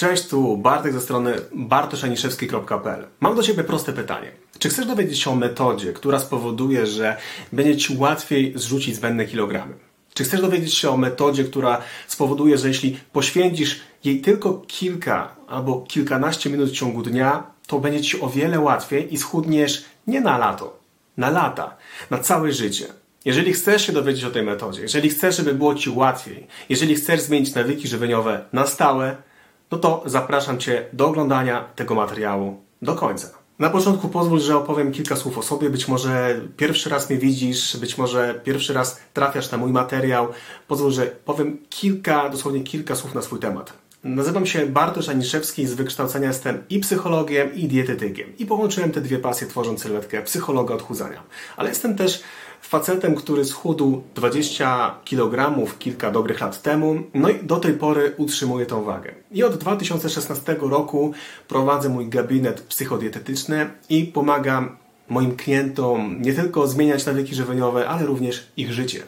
Cześć, tu Bartek ze strony bartoszaniszewski.pl. Mam do Ciebie proste pytanie. Czy chcesz dowiedzieć się o metodzie, która spowoduje, że będzie Ci łatwiej zrzucić zbędne kilogramy? Czy chcesz dowiedzieć się o metodzie, która spowoduje, że jeśli poświęcisz jej tylko kilka albo kilkanaście minut w ciągu dnia, to będzie Ci o wiele łatwiej i schudniesz nie na lato, na lata, na całe życie. Jeżeli chcesz się dowiedzieć o tej metodzie, jeżeli chcesz, żeby było Ci łatwiej, jeżeli chcesz zmienić nawyki żywieniowe na stałe, no to zapraszam Cię do oglądania tego materiału do końca. Na początku pozwól, że opowiem kilka słów o sobie. Być może pierwszy raz mnie widzisz, być może pierwszy raz trafiasz na mój materiał. Pozwól, że powiem kilka, dosłownie kilka słów na swój temat. Nazywam się Bartosz Aniszewski, z wykształcenia jestem i psychologiem, i dietetykiem. I połączyłem te dwie pasje tworząc sylwetkę psychologa odchudzania. Ale jestem też facetem, który schudł 20 kg kilka dobrych lat temu, no i do tej pory utrzymuje tę wagę. I od 2016 roku prowadzę mój gabinet psychodietetyczny i pomagam moim klientom nie tylko zmieniać nawyki żywieniowe, ale również ich życie.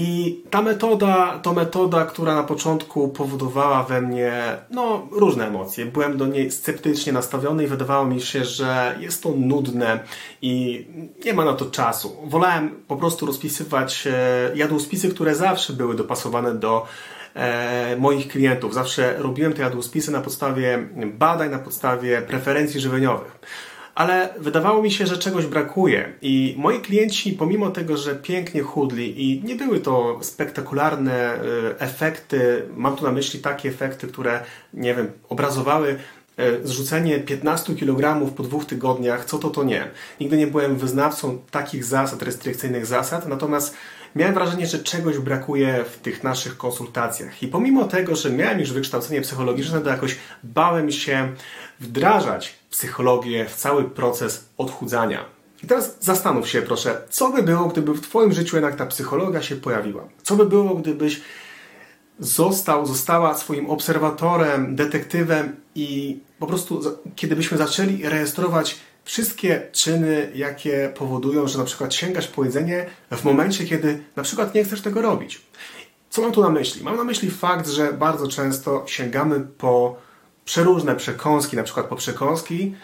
I ta metoda to metoda, która na początku powodowała we mnie no, różne emocje. Byłem do niej sceptycznie nastawiony i wydawało mi się, że jest to nudne i nie ma na to czasu. Wolałem po prostu rozpisywać e, jadłospisy, które zawsze były dopasowane do e, moich klientów. Zawsze robiłem te jadłospisy na podstawie badań, na podstawie preferencji żywieniowych ale wydawało mi się, że czegoś brakuje. I moi klienci, pomimo tego, że pięknie chudli i nie były to spektakularne e, efekty, mam tu na myśli takie efekty, które, nie wiem, obrazowały zrzucenie 15 kg po dwóch tygodniach, co to to nie. Nigdy nie byłem wyznawcą takich zasad, restrykcyjnych zasad, natomiast miałem wrażenie, że czegoś brakuje w tych naszych konsultacjach. I pomimo tego, że miałem już wykształcenie psychologiczne, to jakoś bałem się wdrażać psychologię w cały proces odchudzania. I teraz zastanów się proszę, co by było, gdyby w Twoim życiu jednak ta psychologia się pojawiła? Co by było, gdybyś został, została swoim obserwatorem, detektywem i po prostu, kiedy byśmy zaczęli rejestrować wszystkie czyny, jakie powodują, że na przykład sięgasz po jedzenie w momencie, kiedy na przykład nie chcesz tego robić. Co mam tu na myśli? Mam na myśli fakt, że bardzo często sięgamy po przeróżne przekąski, na przykład po przekąski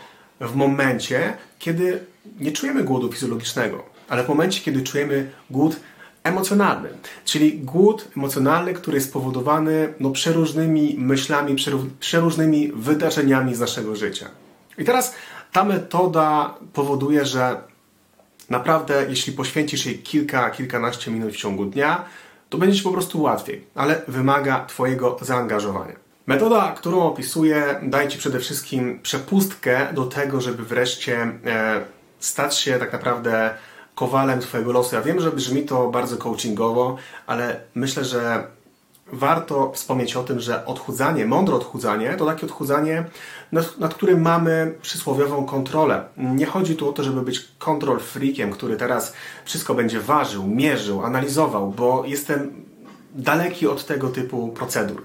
w momencie, kiedy nie czujemy głodu fizjologicznego, ale w momencie, kiedy czujemy głód emocjonalny, czyli głód emocjonalny, który jest spowodowany no, przeróżnymi myślami, przeróżnymi wydarzeniami z naszego życia. I teraz ta metoda powoduje, że naprawdę, jeśli poświęcisz jej kilka, kilkanaście minut w ciągu dnia, to będzie Ci po prostu łatwiej, ale wymaga Twojego zaangażowania. Metoda, którą opisuję, daje Ci przede wszystkim przepustkę do tego, żeby wreszcie e, stać się tak naprawdę kowalem Twojego losu. Ja wiem, że brzmi to bardzo coachingowo, ale myślę, że warto wspomnieć o tym, że odchudzanie, mądre odchudzanie, to takie odchudzanie, nad, nad, którym mamy przysłowiową kontrolę. Nie chodzi tu o to, żeby być kontrol freakiem, który teraz wszystko będzie ważył, mierzył, analizował, bo jestem daleki od tego typu procedur.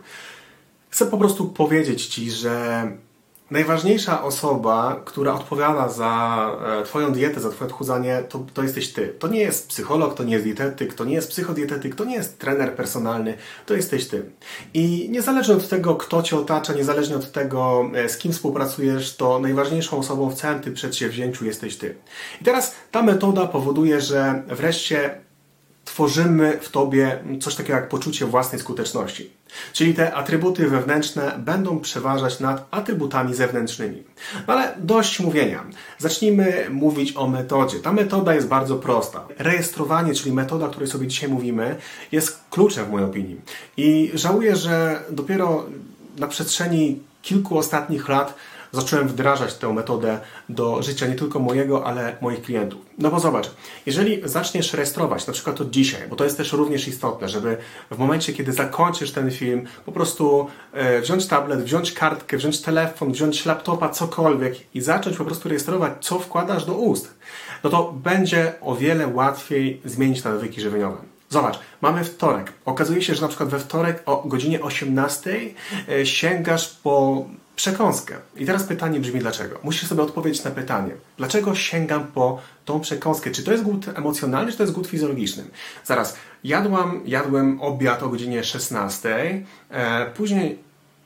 Chcę po prostu powiedzieć Ci, że najważniejsza osoba, która odpowiada za e, Twoją dietę, za Twoje odchudzanie, to, to jesteś Ty. To nie jest psycholog, to nie jest dietetyk, to nie jest psychodietetyk, to nie jest trener personalny, to jesteś Ty. I niezależnie od tego, kto Cię otacza, niezależnie od tego, e, z kim współpracujesz, to najważniejszą osobą w całym tym przedsięwzięciu jesteś Ty. I teraz ta metoda powoduje, że wreszcie tworzymy w tobie coś takiego jak poczucie własnej skuteczności. Czyli te atrybuty wewnętrzne będą przeważać nad atrybutami zewnętrznymi. No ale dość mówienia. Zacznijmy mówić o metodzie. Ta metoda jest bardzo prosta. Rejestrowanie, czyli metoda, o której sobie dzisiaj mówimy, jest kluczem w mojej opinii. I żałuję, że dopiero na przestrzeni kilku ostatnich lat zacząłem wdrażać tę metodę do życia nie tylko mojego, ale moich klientów. No bo zobacz, jeżeli zaczniesz rejestrować, na przykład od dzisiaj, bo to jest też również istotne, żeby w momencie, kiedy zakończysz ten film, po prostu e, wziąć tablet, wziąć kartkę, wziąć telefon, wziąć laptopa, cokolwiek i zacząć po prostu rejestrować, co wkładasz do ust, no to będzie o wiele łatwiej zmienić nawyki żywieniowe. Zobacz, mamy wtorek. Okazuje się, że na przykład we wtorek o godzinie 18 e, sięgasz po przekąskę. I teraz pytanie brzmi dlaczego? Musisz sobie odpowiedzieć na pytanie. Dlaczego sięgam po tą przekąskę? Czy to jest głód emocjonalny, czy to jest głód fizjologiczny? Zaraz, jadłam, jadłem obiad o godzinie 16, e, później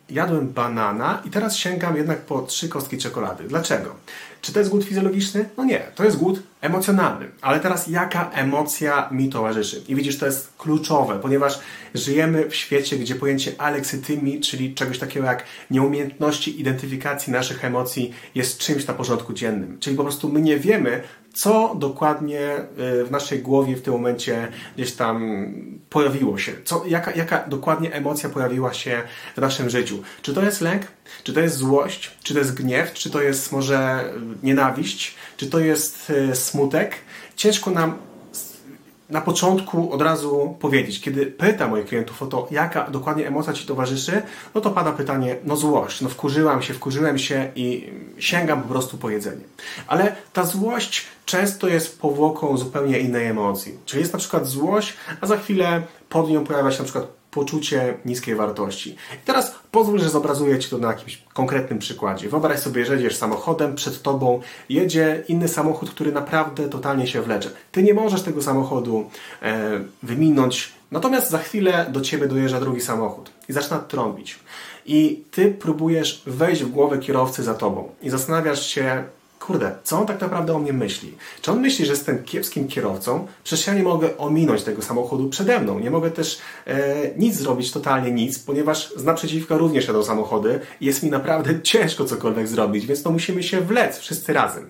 jadłem banana i teraz sięgam jednak po trzy kostki czekolady. Dlaczego? Czy to jest głód fizjologiczny? No nie, to jest głód emocjonalny. Ale teraz jaka emocja mi towarzyszy? I widzisz, to jest kluczowe, ponieważ żyjemy w świecie, gdzie pojęcie aleksytymii, czyli czegoś takiego jak nieumiejętności identyfikacji naszych emocji jest czymś na porządku dziennym. Czyli po prostu my nie wiemy, co dokładnie y, w naszej głowie w tym momencie gdzieś tam pojawiło się, co, jaka, jaka dokładnie emocja pojawiła się w naszym życiu. Czy to jest lęk, czy to jest złość, czy to jest gniew, czy to jest może nienawiść, czy to jest y, smutek. Ciężko nam na początku od razu powiedzieć. Kiedy pytam moich klientów o to, jaka dokładnie emocja Ci towarzyszy, no to pada pytanie, no złość, no wkurzyłam się, wkurzyłem się i sięgam po prostu po jedzenie. Ale ta złość często jest powłoką zupełnie innej emocji. Czyli jest na przykład złość, a za chwilę pod nią pojawia się na przykład poczucie niskiej wartości. I teraz pozwól, że zobrazuję Ci to na jakimś konkretnym przykładzie. Wyobraź sobie, że jedziesz samochodem, przed Tobą jedzie inny samochód, który naprawdę totalnie się wlecze. Ty nie możesz tego samochodu e, wyminąć, natomiast za chwilę do Ciebie dojeżdża drugi samochód i zaczyna trąbić. I Ty próbujesz wejść w głowę kierowcy za Tobą i zastanawiasz się, kurde, co on tak naprawdę o mnie myśli? Czy on myśli, że jestem kiepskim kierowcą? Przecież ja nie mogę ominąć tego samochodu przede mną. Nie mogę też e, nic zrobić, totalnie nic, ponieważ z naprzeciwka również jadą samochody i jest mi naprawdę ciężko cokolwiek zrobić, więc to musimy się wlec wszyscy razem.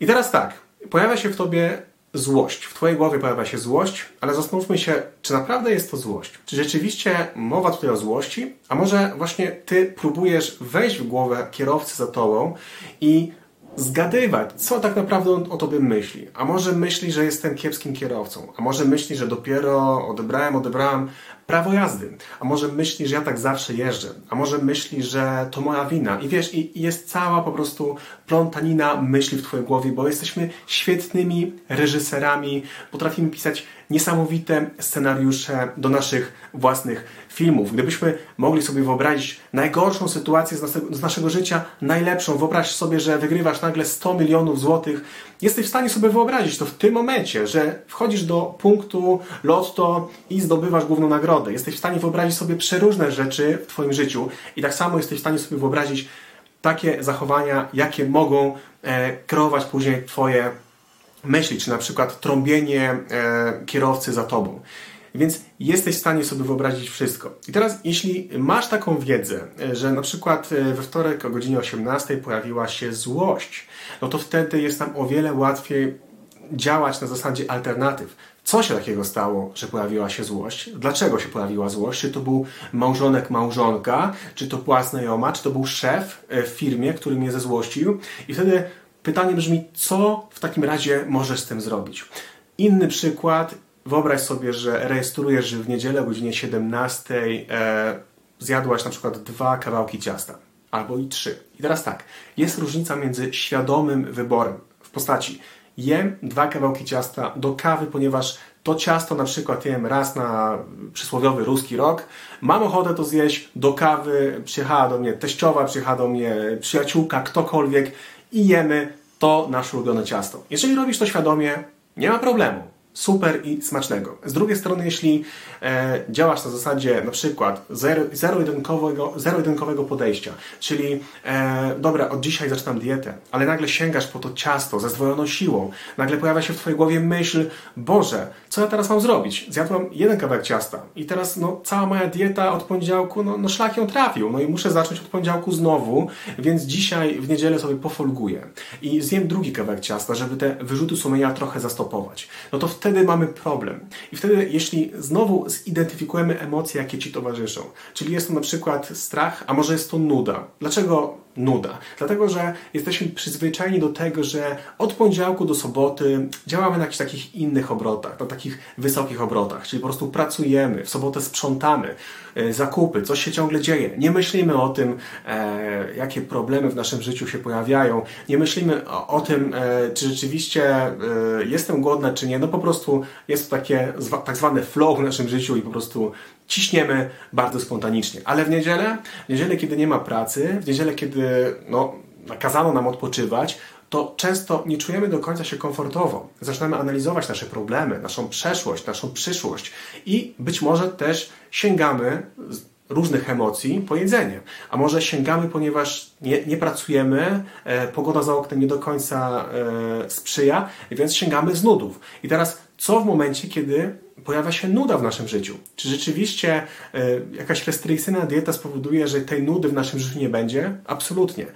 I teraz tak, pojawia się w tobie złość. W Twojej głowie pojawia się złość, ale zastanówmy się, czy naprawdę jest to złość? Czy rzeczywiście mowa tutaj o złości? A może właśnie Ty próbujesz wejść w głowę kierowcy za Tobą i zgadywać, co tak naprawdę on o tobie myśli. A może myśli, że jestem kiepskim kierowcą, a może myśli, że dopiero odebrałem, odebrałem prawo jazdy, a może myśli, że ja tak zawsze jeżdżę, a może myśli, że to moja wina. I wiesz, i jest cała po prostu plątanina myśli w twojej głowie, bo jesteśmy świetnymi reżyserami, potrafimy pisać niesamowite scenariusze do naszych własnych filmów. Gdybyśmy mogli sobie wyobrazić najgorszą sytuację z naszego, z naszego życia, najlepszą, wyobraź sobie, że wygrywasz nagle 100 milionów złotych, jesteś w stanie sobie wyobrazić to w tym momencie, że wchodzisz do punktu lotto i zdobywasz główną nagrodę. Jesteś w stanie wyobrazić sobie przeróżne rzeczy w Twoim życiu i tak samo jesteś w stanie sobie wyobrazić takie zachowania, jakie mogą e, kreować później Twoje myśli, czy na przykład trąbienie e, kierowcy za tobą. Więc jesteś w stanie sobie wyobrazić wszystko. I teraz, jeśli masz taką wiedzę, e, że na przykład e, we wtorek o godzinie 18 pojawiła się złość, no to wtedy jest nam o wiele łatwiej działać na zasadzie alternatyw. Co się takiego stało, że pojawiła się złość? Dlaczego się pojawiła złość? Czy to był małżonek, małżonka? Czy to była znajoma? Czy to był szef w firmie, który mnie zezłościł? I wtedy Pytanie brzmi, co w takim razie możesz z tym zrobić? Inny przykład, wyobraź sobie, że rejestrujesz, w niedzielę o godzinie 17 e, zjadłaś na przykład dwa kawałki ciasta, albo i trzy. I teraz tak, jest różnica między świadomym wyborem w postaci jem dwa kawałki ciasta do kawy, ponieważ to ciasto na przykład jem raz na przysłowiowy ruski rok, mam ochotę to zjeść do kawy, przyjechała do mnie teściowa, przyjechała do mnie przyjaciółka, ktokolwiek i jemy to nasze ulubione ciasto. Jeżeli robisz to świadomie, nie ma problemu super i smacznego. Z drugiej strony, jeśli e, działasz na zasadzie na przykład zero-jedynkowego zero podejścia, czyli e, dobra, od dzisiaj zaczynam dietę, ale nagle sięgasz po to ciasto ze zdwojoną siłą, nagle pojawia się w Twojej głowie myśl, Boże, co ja teraz mam zrobić? Zjadłam jeden kawałek ciasta i teraz no, cała moja dieta od poniedziałku, no, no szlak ją trafił, no i muszę zacząć od poniedziałku znowu, więc dzisiaj w niedzielę sobie pofolguję i zjem drugi kawałek ciasta, żeby te wyrzuty sumienia trochę zastopować. No to wtedy wtedy mamy problem. I wtedy, jeśli znowu zidentyfikujemy emocje, jakie ci towarzyszą, czyli jest to na przykład strach, a może jest to nuda. Dlaczego nuda? Dlatego, że jesteśmy przyzwyczajeni do tego, że od poniedziałku do soboty działamy na jakichś takich innych obrotach, na takich wysokich obrotach, czyli po prostu pracujemy, w sobotę sprzątamy, e, zakupy, coś się ciągle dzieje. Nie myślimy o tym, e, jakie problemy w naszym życiu się pojawiają, nie myślimy o, tym, e, czy rzeczywiście jestem głodna, czy nie. No po prostu jest to takie tak zwane flow w naszym życiu i po prostu ciśniemy bardzo spontanicznie. Ale w niedzielę, w niedzielę, kiedy nie ma pracy, w niedzielę, kiedy no, nakazano nam odpoczywać, to często nie czujemy do końca się komfortowo. Zaczynamy analizować nasze problemy, naszą przeszłość, naszą przyszłość i być może też sięgamy różnych emocji po jedzenie. A może sięgamy, ponieważ nie, nie pracujemy, e, pogoda za oknem nie do końca e, sprzyja, więc sięgamy z nudów. I teraz co w momencie, kiedy pojawia się nuda w naszym życiu? Czy rzeczywiście e, jakaś restrykcyjna dieta spowoduje, że tej nudy w naszym życiu nie będzie? Absolutnie.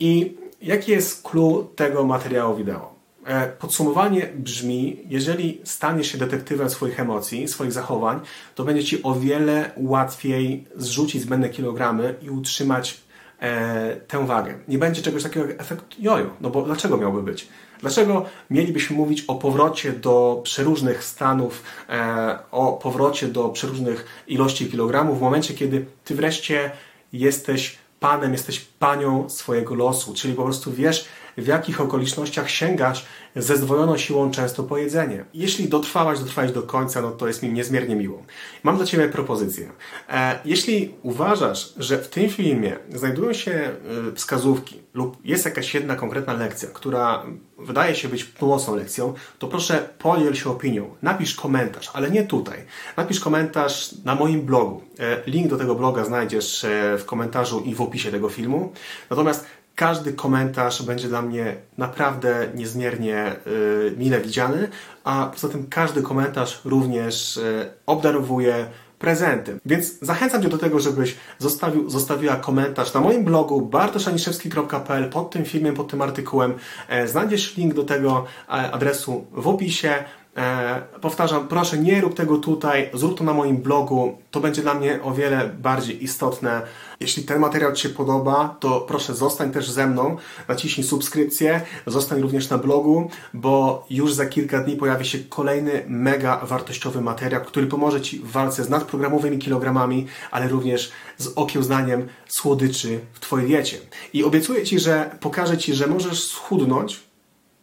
I jaki jest clue tego materiału wideo? E, podsumowanie brzmi, jeżeli staniesz się detektywem swoich emocji, swoich zachowań, to będzie ci o wiele łatwiej zrzucić zbędne kilogramy i utrzymać e, tę wagę. Nie będzie czegoś takiego jak efekt jojo, no bo dlaczego miałby być? Dlaczego mielibyśmy mówić o powrocie do przeróżnych stanów, e, o powrocie do przeróżnych ilości kilogramów w momencie, kiedy ty wreszcie jesteś panem, jesteś panią swojego losu, czyli po prostu wiesz, w jakich okolicznościach sięgasz ze zdwojoną siłą często po jedzenie. Jeśli dotrwałaś, dotrwałeś do końca, no to jest mi niezmiernie miło. Mam dla Ciebie propozycję. E, jeśli uważasz, że w tym filmie znajdują się e, wskazówki lub jest jakaś jedna konkretna lekcja, która wydaje się być pomocną lekcją, to proszę podziel się opinią. Napisz komentarz, ale nie tutaj. Napisz komentarz na moim blogu. E, link do tego bloga znajdziesz w komentarzu i w opisie tego filmu. Natomiast każdy komentarz będzie dla mnie naprawdę niezmiernie y, mile widziany, a poza tym każdy komentarz również y, obdarowuje prezentem. Więc zachęcam Cię do tego, żebyś zostawił, zostawiła komentarz na moim blogu bartoszaniszewski.pl pod tym filmem, pod tym artykułem. E, znajdziesz link do tego e, adresu w opisie. E, powtarzam, proszę nie rób tego tutaj, zrób to na moim blogu. To będzie dla mnie o wiele bardziej istotne. Jeśli ten materiał Ci się podoba, to proszę zostań też ze mną, naciśnij subskrypcję, zostań również na blogu, bo już za kilka dni pojawi się kolejny mega wartościowy materiał, który pomoże Ci w walce z nadprogramowymi kilogramami, ale również z okiełznaniem słodyczy w Twojej diecie. I obiecuję Ci, że pokażę Ci, że możesz schudnąć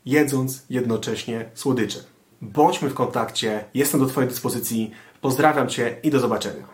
jedząc jednocześnie słodycze. Bądźmy w kontakcie, jestem do Twojej dyspozycji. Pozdrawiam Cię i do zobaczenia.